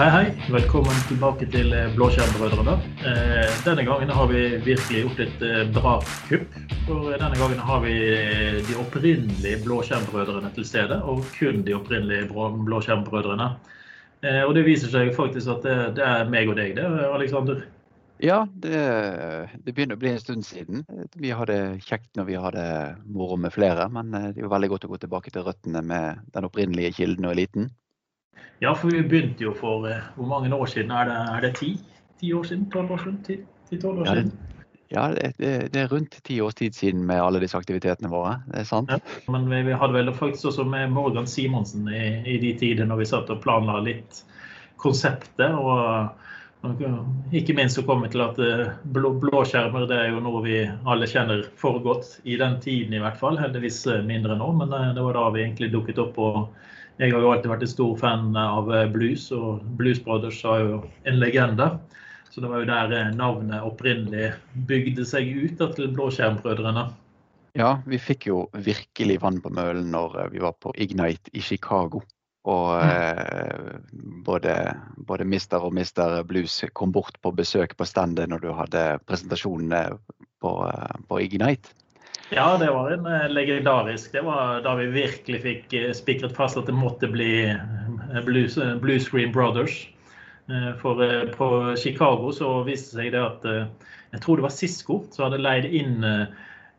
Hei, hei. Velkommen tilbake til eh, Blåskjermbrødrene. Eh, denne gangen har vi virkelig gjort et eh, bra kupp. For denne gangen har vi de opprinnelige Blåskjermbrødrene til stede, og kun de opprinnelige Blåskjermbrødrene. Og det viser seg faktisk at det, det er meg og deg, det, Aleksander. Ja, det, det, begynner å bli en stund siden. Vi hadde kjekt når vi hadde moro med flere, men det er jo veldig godt å gå tilbake til røttene med den opprinnelige kilden og eliten. Ja, for vi begynte jo for eh, hvor mange år siden? Er det, er det ti? Ti år siden? Tolv år siden? Ti, ti år ja, det, Ja, det, det, er rundt ti års tid siden med alle disse aktivitetene våre. Det er sant. Ja, men vi, vi, hadde vel faktisk også med Morgan Simonsen i, i de tider når vi satt og planla litt konseptet. og ikke minst så kom vi til at eh, blå, blåskjermer det er jo noe vi alle kjenner for godt i den tiden i hvert fall. Heldigvis eh, mindre nå, men det var da vi egentlig dukket opp. og Jeg har jo alltid vært en stor fan av blues, og Blues Brothers er jo en legende. Så det var jo der navnet opprinnelig bygde seg ut til Blåskjermbrødrene. Ja, vi fikk jo virkelig vann på mølen når vi var på Ignite i Chicago. Og mm. eh, både, både Mister og Mister Blues kom bort på besøk på standet når du hadde presentasjonene på, eh, på Ignite. Ja, det var en eh, legendarisk. Det var da vi virkelig fikk eh, spikret fast at det måtte bli Blues, Blue Screen Brothers. For på Chicago så viste seg det at jeg tror det var Cisco som hadde leid inn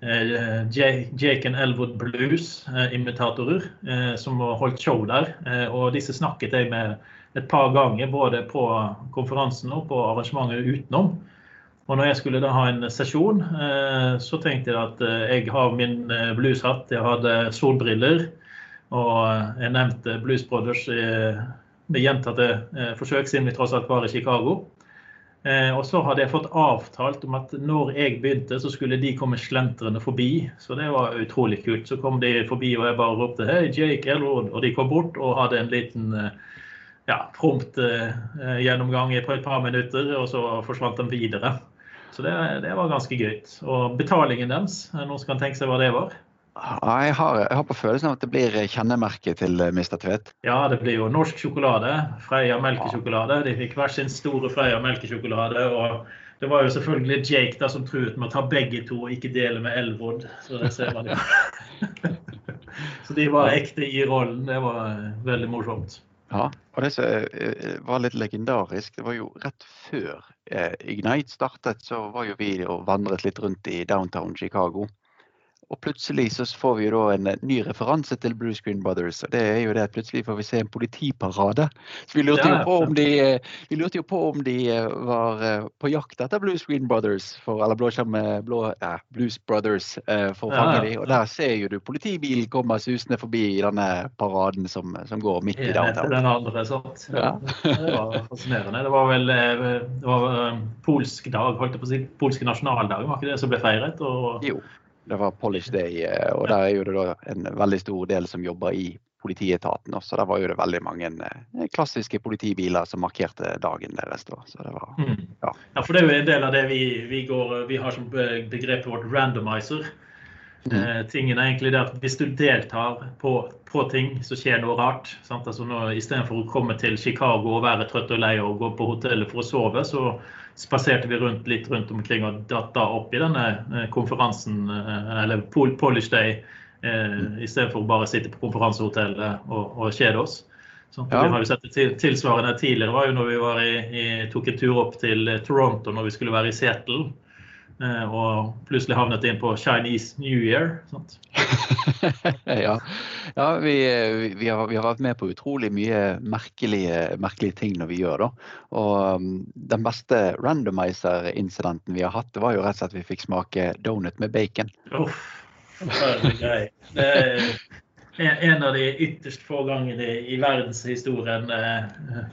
Eh, Jake and Elwood Blues-imitatorer eh, eh, som holdt show der. Og disse snakket jeg med et par ganger, både på konferansen og på arrangementet utenom. Og når jeg skulle da ha en sesjon, så tenkte jeg at jeg har min blueshatt, jeg hadde solbriller, og jeg nevnte Blues Brothers med gjentatte forsøk, siden vi tross alt var i Chicago. Eh, og så hadde jeg fått avtalt om at når jeg begynte, så skulle de komme slentrende forbi. Så det var utrolig kult. Så kom de forbi, og jeg bare ropte 'Hei, Jake Elrod', og de kom bort og hadde en liten eh, ja, prompt eh, gjennomgang på et par minutter, og så forsvant de videre. Så det, det var ganske gøy. Og betalingen deres, noen som kan tenke seg hva det var? Jeg har, jeg har, på følelsen av at det blir kjennemerket til eh, Mr. Tvedt. Ja, det blir jo norsk sjokolade. Freia melkesjokolade. De fikk hver sin store Freia melkesjokolade. Og det var jo selvfølgelig Jake da som truet med å ta begge to og ikke dele med Elwood. Så det ser man jo. Så de var ekte i rollen. Det var eh, veldig morsomt. Ja, og det som eh, var litt legendarisk, det var jo rett før Ignite startet, så var jo vi og vandret litt rundt i downtown Chicago. Og plutselig så får vi jo da en ny referanse til Blue Screen Brothers. og Det er jo det at plutselig får vi se en politiparade. Så vi lurte, jo på om de, vi lurte jo på om de eh, var eh, på jakt etter Blue Screen Brothers, for, eller Blåskjerm blå, ja, Blues Brothers, eh, for å fange ja. dem. Og der ser jo du politibilen kommer susende forbi i denne paraden som, som går midt i downtown. Den andre, sant. Ja. Det var fascinerende. Det var vel det var polsk dag, holdt jeg på å si, polske nasjonaldag, var ikke det som ble feiret? Og jo. Det var Polish Day, eh, og der er jo det da en veldig stor del som jobber i politietaten også. Der var jo det veldig mange eh, klassiske politibiler som markerte dagen deres. da. Så det var, mm. ja. ja. for det er jo en del av det vi, vi, går, vi har som begrepet vårt randomizer. Mm. Eh, tingen er egentlig det at Hvis du deltar på, på ting så skjer noe rart sant? Altså nå, Istedenfor å komme til Chicago og være trøtt og lei og gå på hotellet for å sove, så spaserte vi rundt litt rundt omkring og datt da opp i denne eh, konferansen, eh, eller Polish Day, eh, istedenfor bare å sitte på konferansehotellet og, og kjede oss. Sånn, ja. Vi har jo sett det Tilsvarende tidligere var jo når vi var i, i, tok en tur opp til Toronto når vi skulle være i Seattle. Eh, og plutselig havnet inn på Chinese New Year. ja, ja vi, vi, har, vi, har, vært med på utrolig mye merkelige, merkelige ting når vi gjør det. Og um, den beste randomizer-incidenten vi har hatt, det var jo rett og slett at vi fikk smake donut med bacon. Uff. Det er en av de ytterst få gangene i verdenshistorien eh,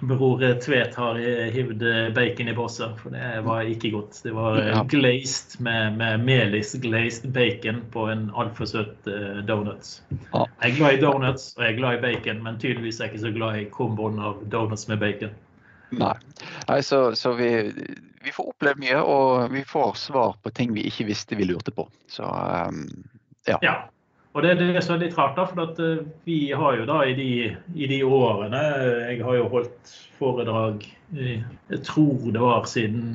Bror Tvedt har hivd bacon i bosset, for det var ikke godt. Det var glazed med, med melis-glazed bacon på en altfor søt donuts. Jeg er glad i donuts og jeg er glad i bacon, men tydeligvis er jeg ikke så glad i komboen av donuts med bacon. Nei, Nei så, så vi, vi, får oppleve mye, og vi får svar på ting vi ikke visste vi lurte på. Så um, ja. ja. Og det er det som er litt rart, da, for eh, vi har jo da i de, i de årene Jeg har jo holdt foredrag Jeg tror det var siden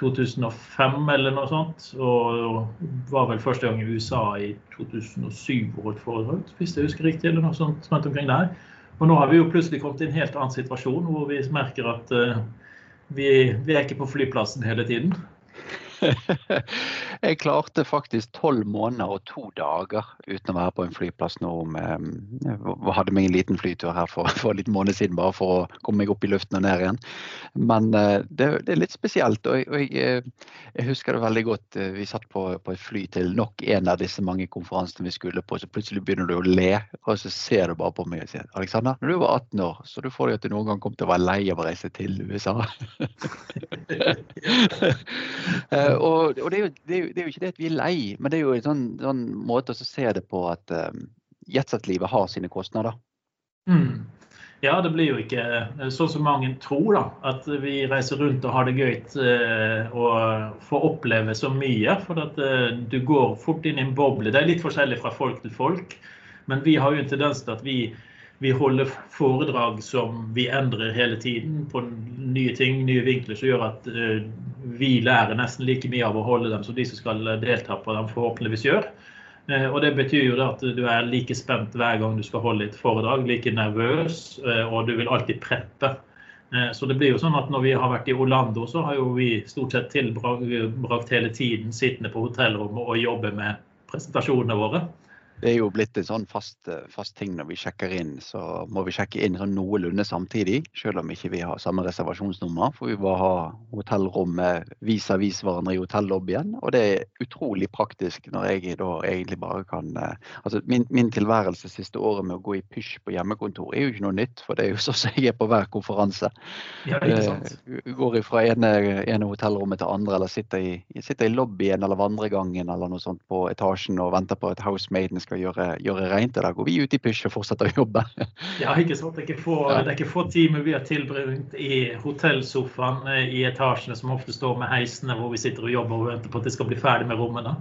2005 eller noe sånt. Og var vel første gang i USA i 2007 og holdt foredrag, hvis jeg husker riktig. eller noe sånt rundt omkring der. Og nå har vi jo plutselig kommet i en helt annen situasjon hvor vi merker at uh, vi, vi er ikke på flyplassen hele tiden. jeg klarte faktisk tolv måneder og to dager uten å være på en flyplass nå. Jeg hadde meg en liten flytur her for, for en måned siden bare for å komme meg opp i luften og ned igjen. Men eh, det, det er litt spesielt. og, og jeg, eh, jeg, husker det veldig godt. Eh, vi satt på, på, et fly til nok en av disse mange konferansene vi skulle på. Så plutselig begynner du å le, og så ser du bare på meg og sier Alexander, når du var 18 år, så du får deg at du noen gang kom til å være lei av å reise til USA. og, og det, er jo, det, er jo, det, er jo, ikke det at vi er lei, men det er jo en sånn, sånn måte å se det på at um, jetset-livet har sine kostnader. Mm. Ja, det blir jo ikke eh, sånn som mange tror, da. At vi reiser rundt og har det gøy uh, og får oppleve så mye. For at du går fort inn i en boble. Det er litt forskjellig fra folk til folk. Men vi har jo en tendens til at vi vi holder foredrag som vi endrer hele tiden på nye ting, nye vinkler, som gjør at uh, vi lærer nesten like mye av å holde dem som de som skal delta på dem, forhåpentligvis gjør. Uh, og Det betyr jo at du er like spent hver gang du skal holde et foredrag, like nervøs, og du vil alltid preppe. Så det blir jo sånn at Når vi har vært i Orlando, så har jo vi stort sett tilbrakt hele tiden sittende på hotellrommet og jobbe med presentasjonene våre. Det er jo blitt en sånn fast, eh, fast, ting når vi sjekker inn. Så må vi sjekke inn sånn noenlunde samtidig, selv om ikke vi har samme reservasjonsnummer. For vi må ha hotellrommet vis-à-vis hverandre i hotellobbyen. Og det er utrolig praktisk når jeg da egentlig bare kan eh, Altså min, min tilværelse siste året med å gå i pysj på hjemmekontor er jo ikke noe nytt, for det er jo sånn som jeg er på hver konferanse. Ja, ikke sant. Uh, går fra ene, ene hotellrommet til andre, eller sitter i, sitter i lobbyen eller vandregangen eller noe sånt på etasjen og venter på at housemaiden skal skal gjøre, gjøre rent. Da går vi ut i pysj og fortsetter å jobbe. ja, ikke sant. Det er ikke få, ja. det er ikke få timer vi har tilbrukt i hotellsofaen eh, i etasjene som ofte står med heisene, hvor vi sitter og jobber og venter på at det skal bli ferdig med rommene.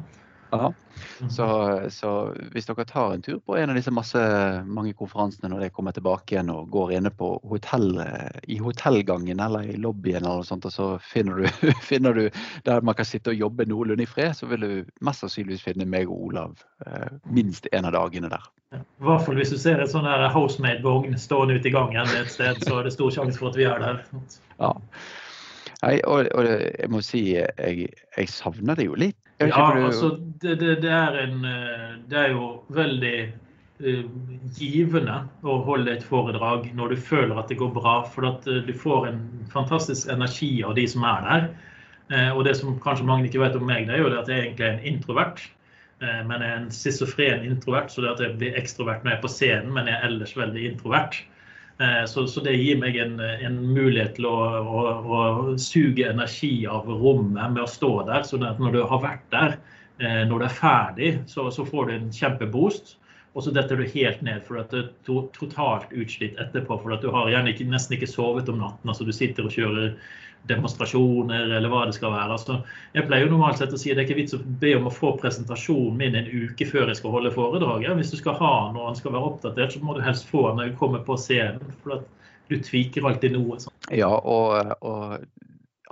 Ja. Mhm. Så, så, hvis dere tar en tur på en av disse masse, mange konferansene når dere kommer tilbake igjen og går inne på hotell, i hotellgangen eller i lobbyen eller noe sånt, og så finner du, finner du, der man kan sitte og jobbe noenlunde i fred, så vil du mest sannsynligvis finne meg og Olav eh, minst en av dagene der. I hvert fall hvis du ser en sånn housemade-vogn stående ute i gangen et sted, så er det stor sjanse for at vi er der. Ja. Nei, og, og, jeg må si jeg, jeg savner det jo litt. Ja, altså det, det, det, er en, eh, det, er jo veldig uh, givende å holde et foredrag når du føler at det går bra. For at uh, du får en fantastisk energi av de som er der. Uh, og det som kanskje mange ikke vet om meg, det er jo at jeg egentlig er en introvert. Men jeg er en schizofren introvert, så det at jeg blir ekstrovert når jeg er på scenen, men jeg er ellers veldig introvert. Eh, så, så, det gir meg en, en mulighet til å, å, å, suge energi av rommet med å stå der. sånn at når du har vært der, eh, når du er ferdig, så, så får du en kjempeboost. Og så detter du helt ned for at du er totalt utslitt etterpå. For at du har gjerne ikke, nesten ikke sovet om natten. altså Du sitter og kjører demonstrasjoner eller hva det skal være. Altså, jeg pleier jo normalt sett å si at det er ikke vits å be om å få presentasjonen min en uke før jeg skal holde foredraget. Hvis du skal ha når den skal være oppdatert, så må du helst få den når du kommer på scenen. For du tviker alltid noe. Sånn. Ja, og, og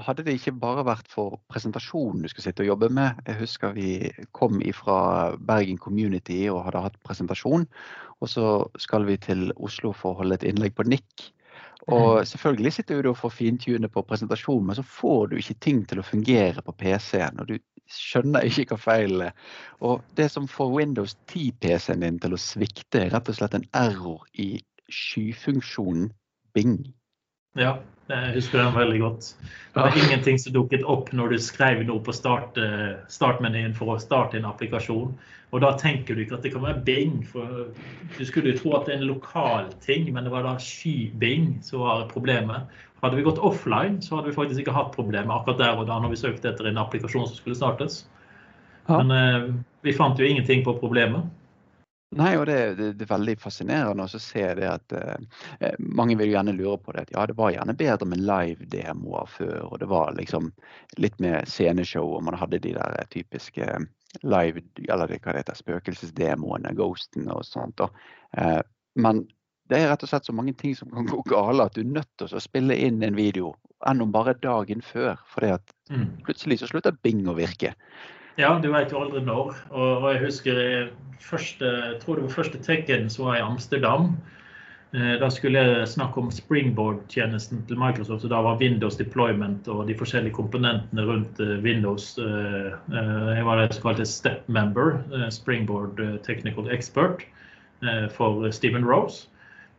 hadde det ikke bare vært for presentasjonen du skal sitte og jobbe med Jeg husker vi kom fra Bergen Community og hadde hatt presentasjon. Og så skal vi til Oslo for å holde et innlegg på NIK. Og selvfølgelig sitter du og får fintune på presentasjonen, men så får du ikke ting til å fungere på PC-en. Og du skjønner ikke hva feilen er. Og det som får Windows 10-PC-en din til å svikte, er rett og slett en error i skyfunksjonen Bing. Ja, jeg husker den veldig godt. Det var ingenting som dukket opp når du skrev noe på start, eh, startmenyen for å starte en applikasjon. Og da tenker du ikke at det kan være Bing. for Du skulle jo tro at det er en lokal ting, men det var da sky-Bing som var problemet. Hadde vi gått offline, så hadde vi faktisk ikke hatt problemet akkurat der og da når vi søkte etter en applikasjon som skulle startes. Men eh, vi fant jo ingenting på problemet. Nei, og det, det, det, er veldig fascinerende å se det at eh, mange vil gjerne lure på det. at ja, Det var gjerne bedre med live-demoer før, og det var liksom litt mer sceneshow, og man hadde de der typiske live, eller hva det heter, spøkelsesdemoene, ghosten og sånt. Og, Eh, men det er rett og slett så mange ting som kan gå gale at du er nødt til å spille inn en video enn om bare dagen før. For mm. plutselig så slutter Bing å virke. Ja, du vet jo aldri når. Og, og jeg husker første, jeg tror det var første Tekken som var i Amsterdam. Eh, da skulle jeg snakke om Springboard-tjenesten til Microsoft. og Da var Windows deployment og de forskjellige komponentene rundt eh, Windows. Eh, jeg var det som kaltes step member, Springboard Technical Expert, for Stephen Rose.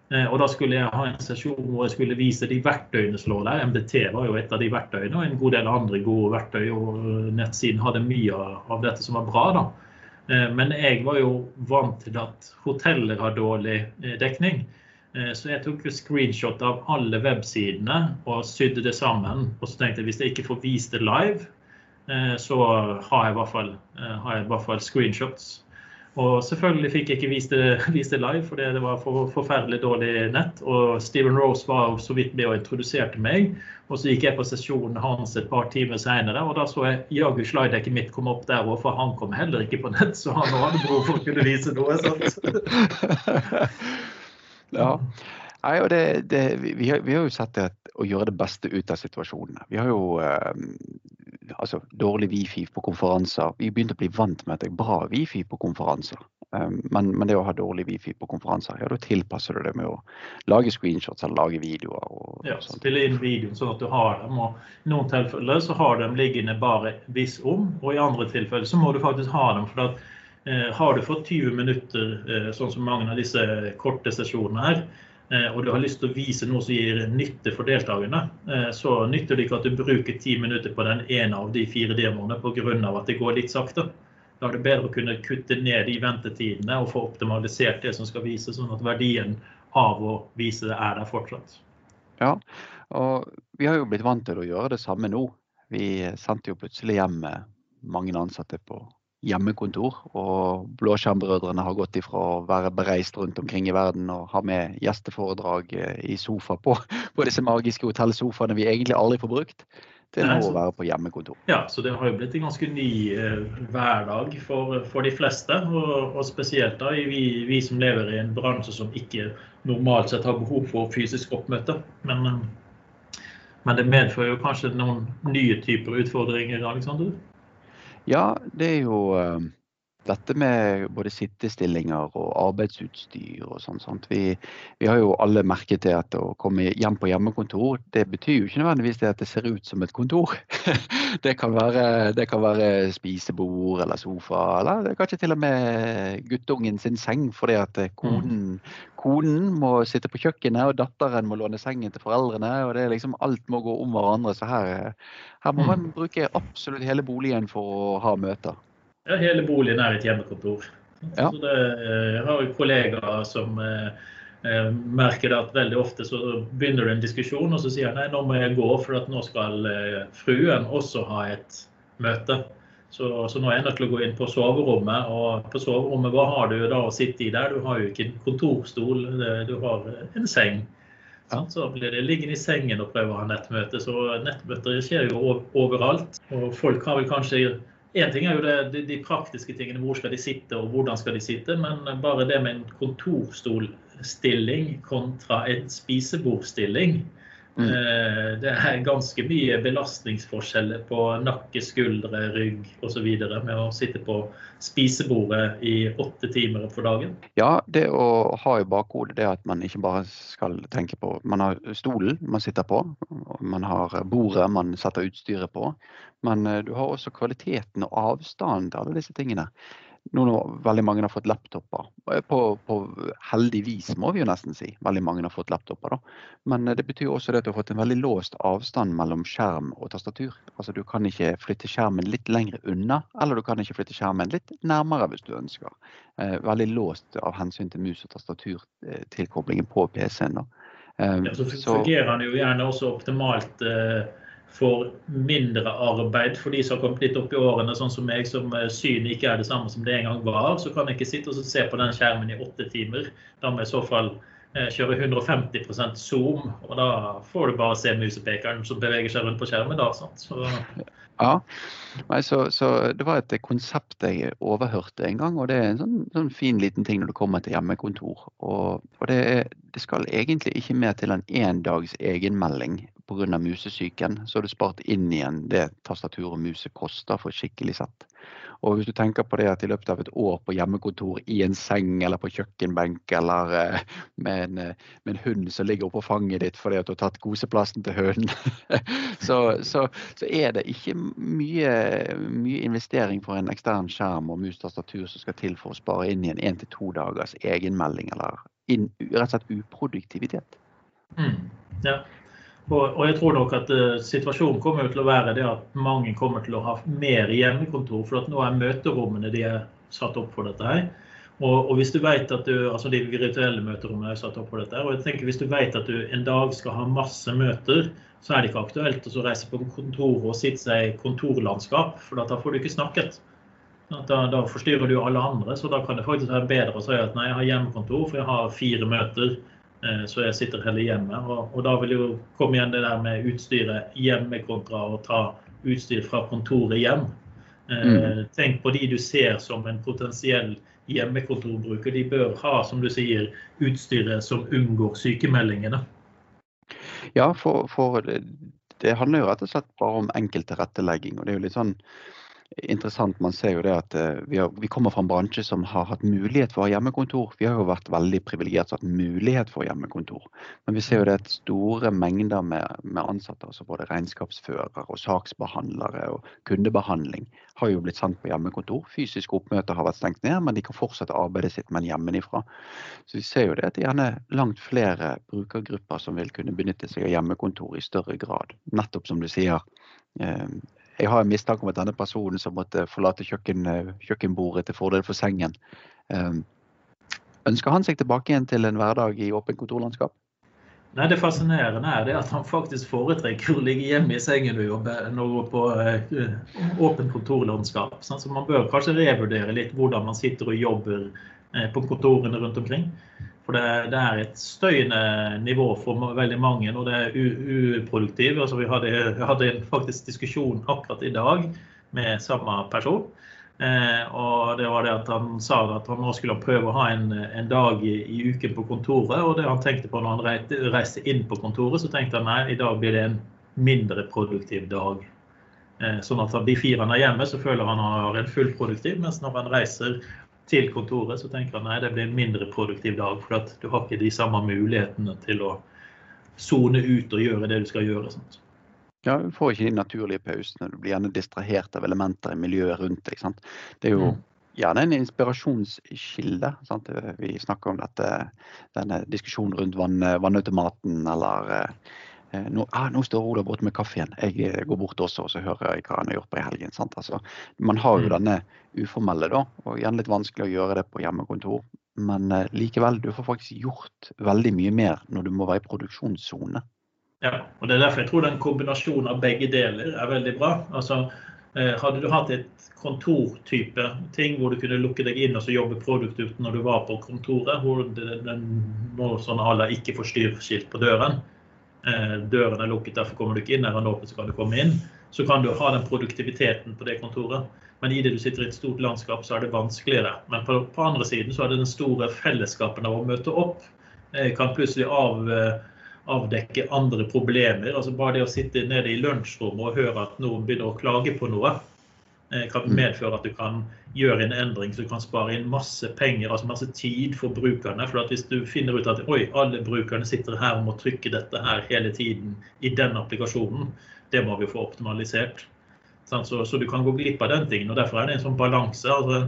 Og da skulle jeg ha en sesjon hvor jeg skulle vise de verktøyene som lå der. MDT var jo et av de verktøyene, og en god del andre gode verktøy. Og nettsiden hadde mye av dette som var bra. da. Men jeg var jo vant til at hoteller har dårlig dekning. Eh, så jeg tok jo screenshot av alle websidene og sydde det sammen. Og så tenkte jeg hvis jeg ikke får vist det live, eh, så har jeg i hvert fall, eh, i hvert fall screenshots. Og selvfølgelig fikk jeg ikke vist det, vist det live, fordi det var for, forferdelig dårlig nett. Og Steven Rose var så vidt med og introduserte meg. Og så gikk jeg på sesjonen hans et par timer seinere, og da så jeg jaggu slidedekket mitt komme opp der òg, for han kom heller ikke på nett, så han hadde behov for å kunne vise noe. Ja. Nei, og det, det, vi, har, vi, har, jo sett det å gjøre det beste ut av situasjonene. Vi har jo eh, altså, dårlig wifi på konferanser. Vi begynte å bli vant med at det er bra wifi på konferanser. Um, men, men, det å ha dårlig wifi på konferanser, ja, da tilpasser du det med å lage screenshots eller lage videoer. Og, ja, spille inn videoen sånn at du har dem. og I noen tilfeller så har dem liggende bare viss om, og i andre tilfeller så må du faktisk ha dem. for at Eh, har du fått 20 minutter, eh, sånn som mange av disse korte sesjonene her, og du har lyst til å vise noe som gir nytte for deltakerne, så nytter det ikke at du bruker ti minutter på den ene av de fire demoene pga. at det går litt sakte. Da er det bedre å kunne kutte ned de ventetidene og få optimalisert det som skal vises, sånn at verdien av å vise det er der fortsatt. Ja, og vi har jo blitt vant til å gjøre det samme nå. Vi sendte jo plutselig hjem mange ansatte på hjemmekontor. Og Blåskjermbrødrene har gått ifra å være bereist rundt omkring i verden og ha med gjesteforedrag eh, i sofa på, på disse magiske hotellsofaene vi egentlig aldri får brukt, til nå å være på hjemmekontor. Ja, så det har jo blitt en ganske ny eh, hverdag for, for, de fleste. Og, og spesielt da vi, vi, som lever i en bransje som ikke normalt sett har behov for fysisk oppmøte. Men, eh, men det medfører jo kanskje noen nye typer utfordringer. Alexander? Ja, det er jo eh, dette med både sittestillinger og arbeidsutstyr og sånn. Vi, vi, har jo alle merket til at å komme hjem på hjemmekontor, det betyr jo ikke nødvendigvis det at det ser ut som et kontor. det, kan være, det kan være spisebord eller sofa, eller det er kanskje til og med guttungen sin seng fordi at mm. Konen, må sitte på kjøkkenet, og datteren må låne sengen til foreldrene. og det er liksom Alt må gå om hverandre. Så her, her må mm. man bruke absolutt hele boligen for å ha møter. Ja, hele boligen er et hjemmekontor. Ja. Det, eh, jeg har kollegaer som eh, eh, merker at veldig ofte så begynner du en diskusjon, og så sier han nei, nå må jeg gå, for at nå skal eh, fruen også ha et møte. Så, så, nå er jeg nødt til å gå inn på soverommet. Og på soverommet, hva har du da å sitte i der? Du har jo ikke en kontorstol, du har en seng. Ja. Så blir det liggende i sengen og prøve å ha nettmøte. Så nettmøter skjer jo overalt. Og folk har vel kanskje Én ting er jo det, de, de, praktiske tingene, hvor skal de sitte og hvordan skal de sitte, men bare det med en kontorstolstilling kontra en spisebordstilling Mm. Eh, det er ganske mye belastningsforskjeller på nakke, skuldre, rygg osv. med å sitte på spisebordet i åtte timer for dagen. Ja, det å ha i bakhodet det at man ikke bare skal tenke på Man har stolen man sitter på, man har bordet man setter utstyret på. Men eh, du har også kvaliteten og avstanden til alle disse tingene nå når veldig mange har fått laptoper. På, på, heldigvis, må vi jo nesten si. Veldig mange har fått laptoper. da. Men eh, det betyr også det at du har fått en veldig låst avstand mellom skjerm og tastatur. Altså Du kan ikke flytte skjermen litt lenger unna, eller du kan ikke flytte skjermen litt nærmere hvis du ønsker. Eh, veldig låst av hensyn til mus- og tastaturtilkoblingen på PC-en. Eh, ja, så fungerer den jo gjerne også optimalt. Eh for mindre arbeid for de som har kommet litt opp i årene, sånn som meg, som eh, synet ikke er det samme som det en gang var, så kan jeg ikke sitte og se på den skjermen i åtte timer. Da må jeg i så fall kjøre 150% zoom, og da får du bare se musepekeren som beveger seg rundt på skjermen. da, sant? Så... Ja, Nei, så, så, det var et konsept jeg overhørte en gang, og det er en sånn, sånn fin liten ting når du kommer til hjemmekontor. Og, og det, det, skal egentlig ikke mer til én dags egenmelding pga. musesyken. Så har du spart inn igjen det tastatur og muse koster for skikkelig sett. Og hvis du tenker på det at i løpet av et år på hjemmekontor i en seng eller på kjøkkenbenk eller uh, med, en, uh, med, en, hund som ligger oppå fanget ditt fordi at du har tatt koseplassen til hunden, så, så, så, er det ikke mye, mye, investering for en ekstern skjerm og mus-tastatur som skal til for å spare inn i en én til to dagers egenmelding eller inn, rett og slett uproduktivitet. Mm, ja. Og, jeg tror nok at uh, situasjonen kommer til å være det at mange kommer til å ha mer hjemmekontor. For at nå er møterommene de er satt opp for dette her. Og, og hvis du vet at du, altså De virtuelle møterommene er satt opp for dette. her, og jeg tenker Hvis du vet at du en dag skal ha masse møter, så er det ikke aktuelt å reise på kontoret og sitte seg i kontorlandskap, for da får du ikke snakket. Da, da, forstyrrer du alle andre, så da kan det faktisk være bedre å si at nei, jeg har hjemmekontor, for jeg har fire møter Eh, så jeg sitter heller hjemme. Og, og, da vil jo komme igjen det der med utstyret hjemme kontra å ta utstyr fra kontoret hjem. Eh, mm. Tenk på de du ser som en potensiell hjemmekontorbruker. De bør ha, som du sier, utstyret som unngår sykemeldingene. Ja, for, for det, det handler jo rett og slett bare om enkel tilrettelegging. Og det er jo litt sånn interessant. Man ser jo det at eh, vi, har, vi, kommer fra en bransje som har hatt mulighet for å ha hjemmekontor. Vi har jo vært veldig privilegert har hatt mulighet for hjemmekontor. Men vi ser jo det at store mengder med, med ansatte, altså både regnskapsførere og saksbehandlere og kundebehandling, har jo blitt sendt på hjemmekontor. Fysiske oppmøter har vært stengt ned, men de kan fortsette arbeidet sitt, men hjemmefra. Så vi ser jo det at det er gjerne langt flere brukergrupper som vil kunne benytte seg av hjemmekontor i større grad. Nettopp som du sier, eh, jeg har en mistanke om at denne personen som måtte forlate kjøkken, eh, kjøkkenbordet til fordel for sengen, eh, ønsker han seg tilbake igjen til en hverdag i åpent kontorlandskap? Nei, Det fascinerende er det at han faktisk foretrekker å ligge hjemme i sengen og jobbe enn å gå på uh, åpent kontorlandskap. Så man bør kanskje revurdere litt hvordan man sitter og jobber på kontorene rundt omkring. For det, det, er et støyende nivå for veldig mange, og det er uproduktivt. Altså, vi hadde, hadde faktisk diskusjon akkurat i dag med samme person. Eh, og det var det at Han sa at han nå skulle prøve å ha en, en dag i, i, uken på kontoret. og det han tenkte på når han reiste inn på kontoret, så tenkte han nei, i dag blir det en mindre produktiv dag. Eh, sånn at de fire han er hjemme, så føler han han har en full produktiv, mens når han reiser til kontoret, så tenker han nei, det blir en mindre produktiv dag. For at du har ikke de samme mulighetene til å sone ut og gjøre det du skal gjøre. Sant? Ja, Du får ikke de naturlige pausene. Du blir gjerne distrahert av elementer i miljøet rundt deg. Sant? Det er jo mm. gjerne en inspirasjonskilde. Sant? Vi snakker om dette, denne diskusjonen rundt vann, vannautomaten eller eh, nå, ah, nå, står Ola borte med kaffen. Jeg eh, går bort også og så hører jeg hva han har gjort på i helgen. Altså, man har jo mm. denne uformelle, da, og igjen litt vanskelig å gjøre det på hjemmekontor. Men eh, likevel, du får faktisk gjort veldig mye mer når du må være i produksjonssone. Ja, og det er derfor jeg tror den kombinasjonen av begge deler er veldig bra. Altså, eh, hadde du hatt et kontortype ting hvor du kunne lukke deg inn og så jobbe produktivt når du var på kontoret, hvor den må sånn à la ikke forstyrr-skilt på døren, eh, døren er lukket, derfor kommer du ikke inn, er den åpen, så kan du komme inn, så kan du ha den produktiviteten på det kontoret. Men i det du sitter i et stort landskap, så er det vanskeligere. Men på, på andre siden så er det den store fellesskapen av å møte opp. Jeg kan plutselig av, eh, avdekke andre problemer. altså Bare det å sitte nede i lunsjrommet og høre at noen begynner å klage på noe, eh, kan mm. medføre at du kan gjøre en endring så du kan spare inn masse penger, altså masse tid for brukerne. For hvis du finner ut at oi, alle brukerne sitter her og må trykke dette her hele tiden i den applikasjonen, det må vi få optimalisert. Så, så, du kan gå glipp av den tingen. og Derfor er det en sånn balanse. altså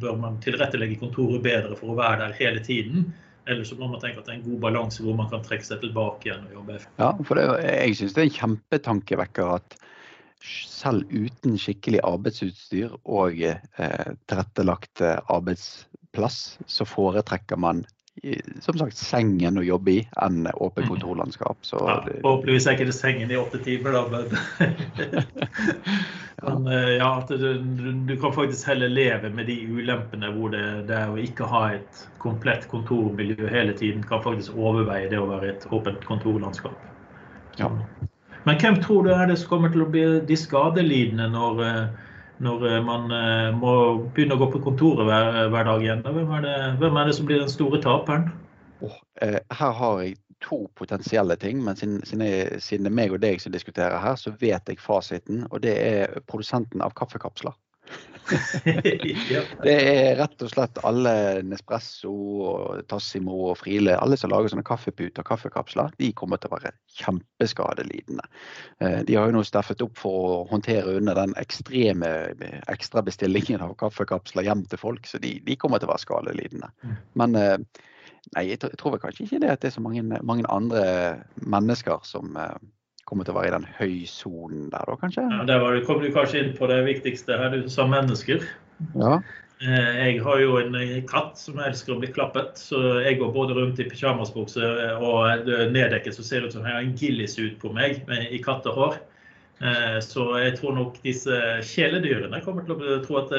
Bør man tilrettelegge kontoret bedre for å være der hele tiden? Eller så må man tenke at det er en god balanse hvor man kan trekke seg tilbake igjen og jobbe Ja, for det, jeg syns det er en kjempetankevekker at selv uten skikkelig arbeidsutstyr og eh, tilrettelagt arbeidsplass, så foretrekker man som sagt, sengen å jobbe i enn åpent kontorlandskap. Så ja, Forhåpentligvis er ikke det sengen i åtte timer, da, men, ja, sånn eh, ja, at du, du, kan faktisk heller leve med de ulempene hvor det, det å ikke ha et komplett kontormiljø hele tiden kan faktisk overveie det å være et åpent kontorlandskap. Ja. Men hvem tror du er det som kommer til å bli de skadelidende når, eh, når eh, man må begynne å gå på kontoret hver, hver dag igjen? Hvem er, det, hvem er, det, som blir den store taperen? Oh, eh, her har jeg to potensielle ting, men siden, siden, det er meg og deg som diskuterer her, så vet jeg fasiten. Og det er produsenten av kaffekapsler. det er rett og slett alle Nespresso, og Tassimo og Friele, alle som lager sånne kaffeputer og kaffekapsler, de kommer til å være kjempeskadelidende. Eh, de har jo nå steffet opp for å håndtere under den ekstreme ekstrabestillingen av kaffekapsler hjem til folk, så de, de kommer til å være skadelidende. Mm. Men eh, Nei, jeg tror kanskje ikke det at det er så mange, mange andre mennesker som uh, kommer til å være i den høysonen der, da kanskje? Ja, Der var, kom du kanskje inn på det viktigste her, du som mennesker. Ja. Eh, jeg har jo en katt som elsker å bli klappet, så jeg går både rundt i pysjamasbukse og neddekket så ser det ut som jeg har en gillisut på meg med, i kattehår. Eh, så jeg tror nok disse kjæledyrene kommer til, å tro at,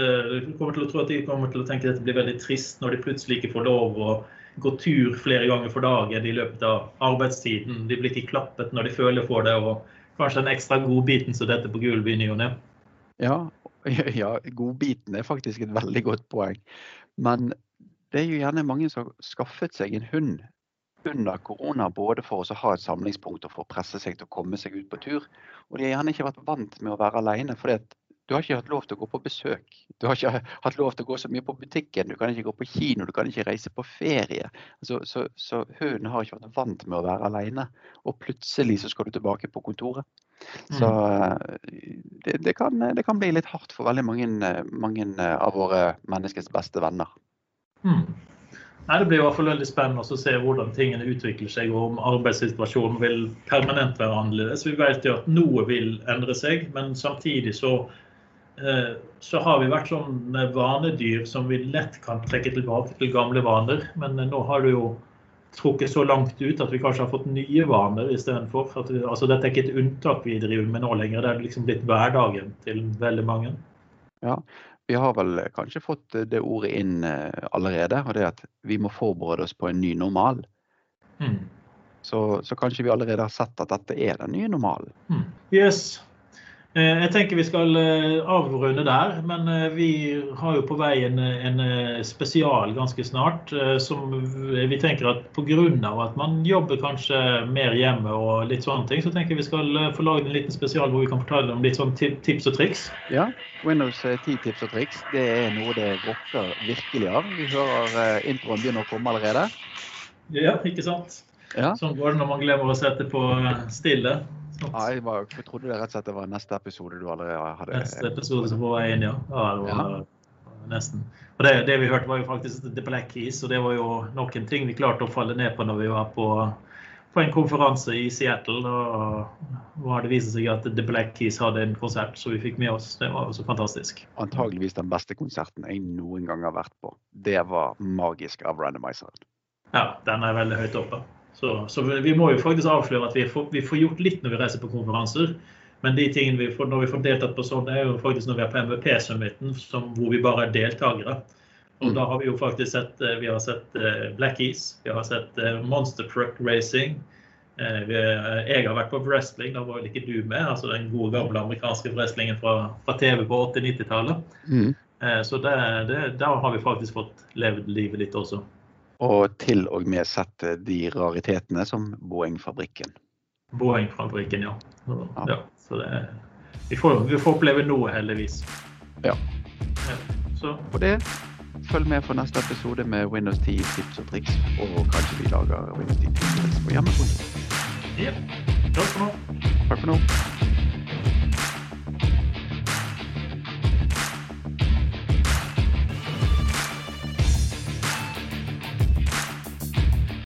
kommer til å tro at de kommer til å tenke at dette blir veldig trist når de plutselig ikke får lov å gå tur flere ganger for dagen i løpet av arbeidstiden. De blir ikke klappet når de føler for det, og kanskje den ekstra godbiten som dette på gulvet i ny og ne. Ja, ja, godbiten er faktisk et veldig godt poeng. Men det er jo gjerne mange som har skaffet seg en hund under korona, både for å ha et samlingspunkt og for å presse seg til å komme seg ut på tur. Og de har gjerne ikke vært vant med å være alene, fordi du har ikke hatt lov til å gå på besøk. Du har ikke hatt lov til å gå så mye på butikken. Du kan ikke gå på kino, du kan ikke reise på ferie. Så, så, så hunden har ikke vært vant med å være alene. Og plutselig så skal du tilbake på kontoret. Så mm. det, det, kan, det, kan, bli litt hardt for veldig mange, mange av våre menneskets beste venner. Mm. Nei, Det blir i hvert fall veldig spennende å se hvordan tingene utvikler seg, og om arbeidssituasjonen vil permanent være annerledes. Vi vet jo at noe vil endre seg, men samtidig så Eh, så har vi vært sånne vanedyr som vi lett kan trekke tilbake til gamle vaner. Men eh, nå har det jo trukket så langt ut at vi kanskje har fått nye vaner istedenfor. Altså, dette er ikke et unntak vi driver med nå lenger, det er liksom blitt hverdagen til veldig mange. Ja, vi har vel kanskje fått det ordet inn eh, allerede, og det er at vi må forberede oss på en ny normal. Mm. Så, så, kanskje vi allerede har sett at dette er den nye normalen. Mm. Yes, Eh, jeg tenker vi skal eh, avrunde der, men eh, vi har jo på vei en, en spesial ganske snart. Som vi tenker at pga. at man jobber kanskje mer hjemme og litt sånne ting, så tenker vi skal få lagd en liten spesial hvor vi kan fortelle om litt sånn tips og triks. Ja, Windows 10-tips og triks det er noe det rocker virkelig av. Vi hører introen begynner å komme allerede. Ja, ikke sant. Ja. Sånn går det når man glemmer å sette på stille. Jeg, var, jeg, trodde det rett og slett det var neste episode du allerede hadde Neste episode som var inn, ja. ja, det var, ja. Nesten. Og det, det, vi hørte, var jo faktisk The Black Keys, og det var jo noen ting vi klarte å falle ned på når vi var på, på en konferanse i Seattle. Og var det viste seg at The Black Keys hadde en konsert som vi fikk med oss. Det var så fantastisk. Antageligvis den beste konserten jeg noen gang har vært på. Det var magisk av Randomizeren. Ja, den er veldig høyt oppe. Så, så, vi må jo faktisk avsløre at vi får, vi får, gjort litt når vi reiser på konferanser. Men de tingene vi får, når vi får deltatt på sånn, er jo faktisk når vi er på MVP-summiten, hvor vi bare er deltakere. Og mm. da har vi jo faktisk sett eh, vi har sett eh, Black Ease, vi har sett eh, Monster Truck Racing. Vi, jeg har vært på wrestling, da var vel ikke du med. altså Den gode, gamle amerikanske wrestlingen fra, fra TV på 80-90-tallet. Mm. Så det, det, da har vi faktisk fått levd livet litt også. Og til og med sett de raritetene som Boeing-fabrikken. Boeing-fabrikken, ja. ja. ja. Så det, vi, får, vi får oppleve noe, heldigvis. Ja. ja så. Og det følg med for neste episode med Windows 10 tips og triks. Og kanskje vi lager Windows 10 tips og triks på hjemmekontoret. Ja. Takk for nå. Takk for nå.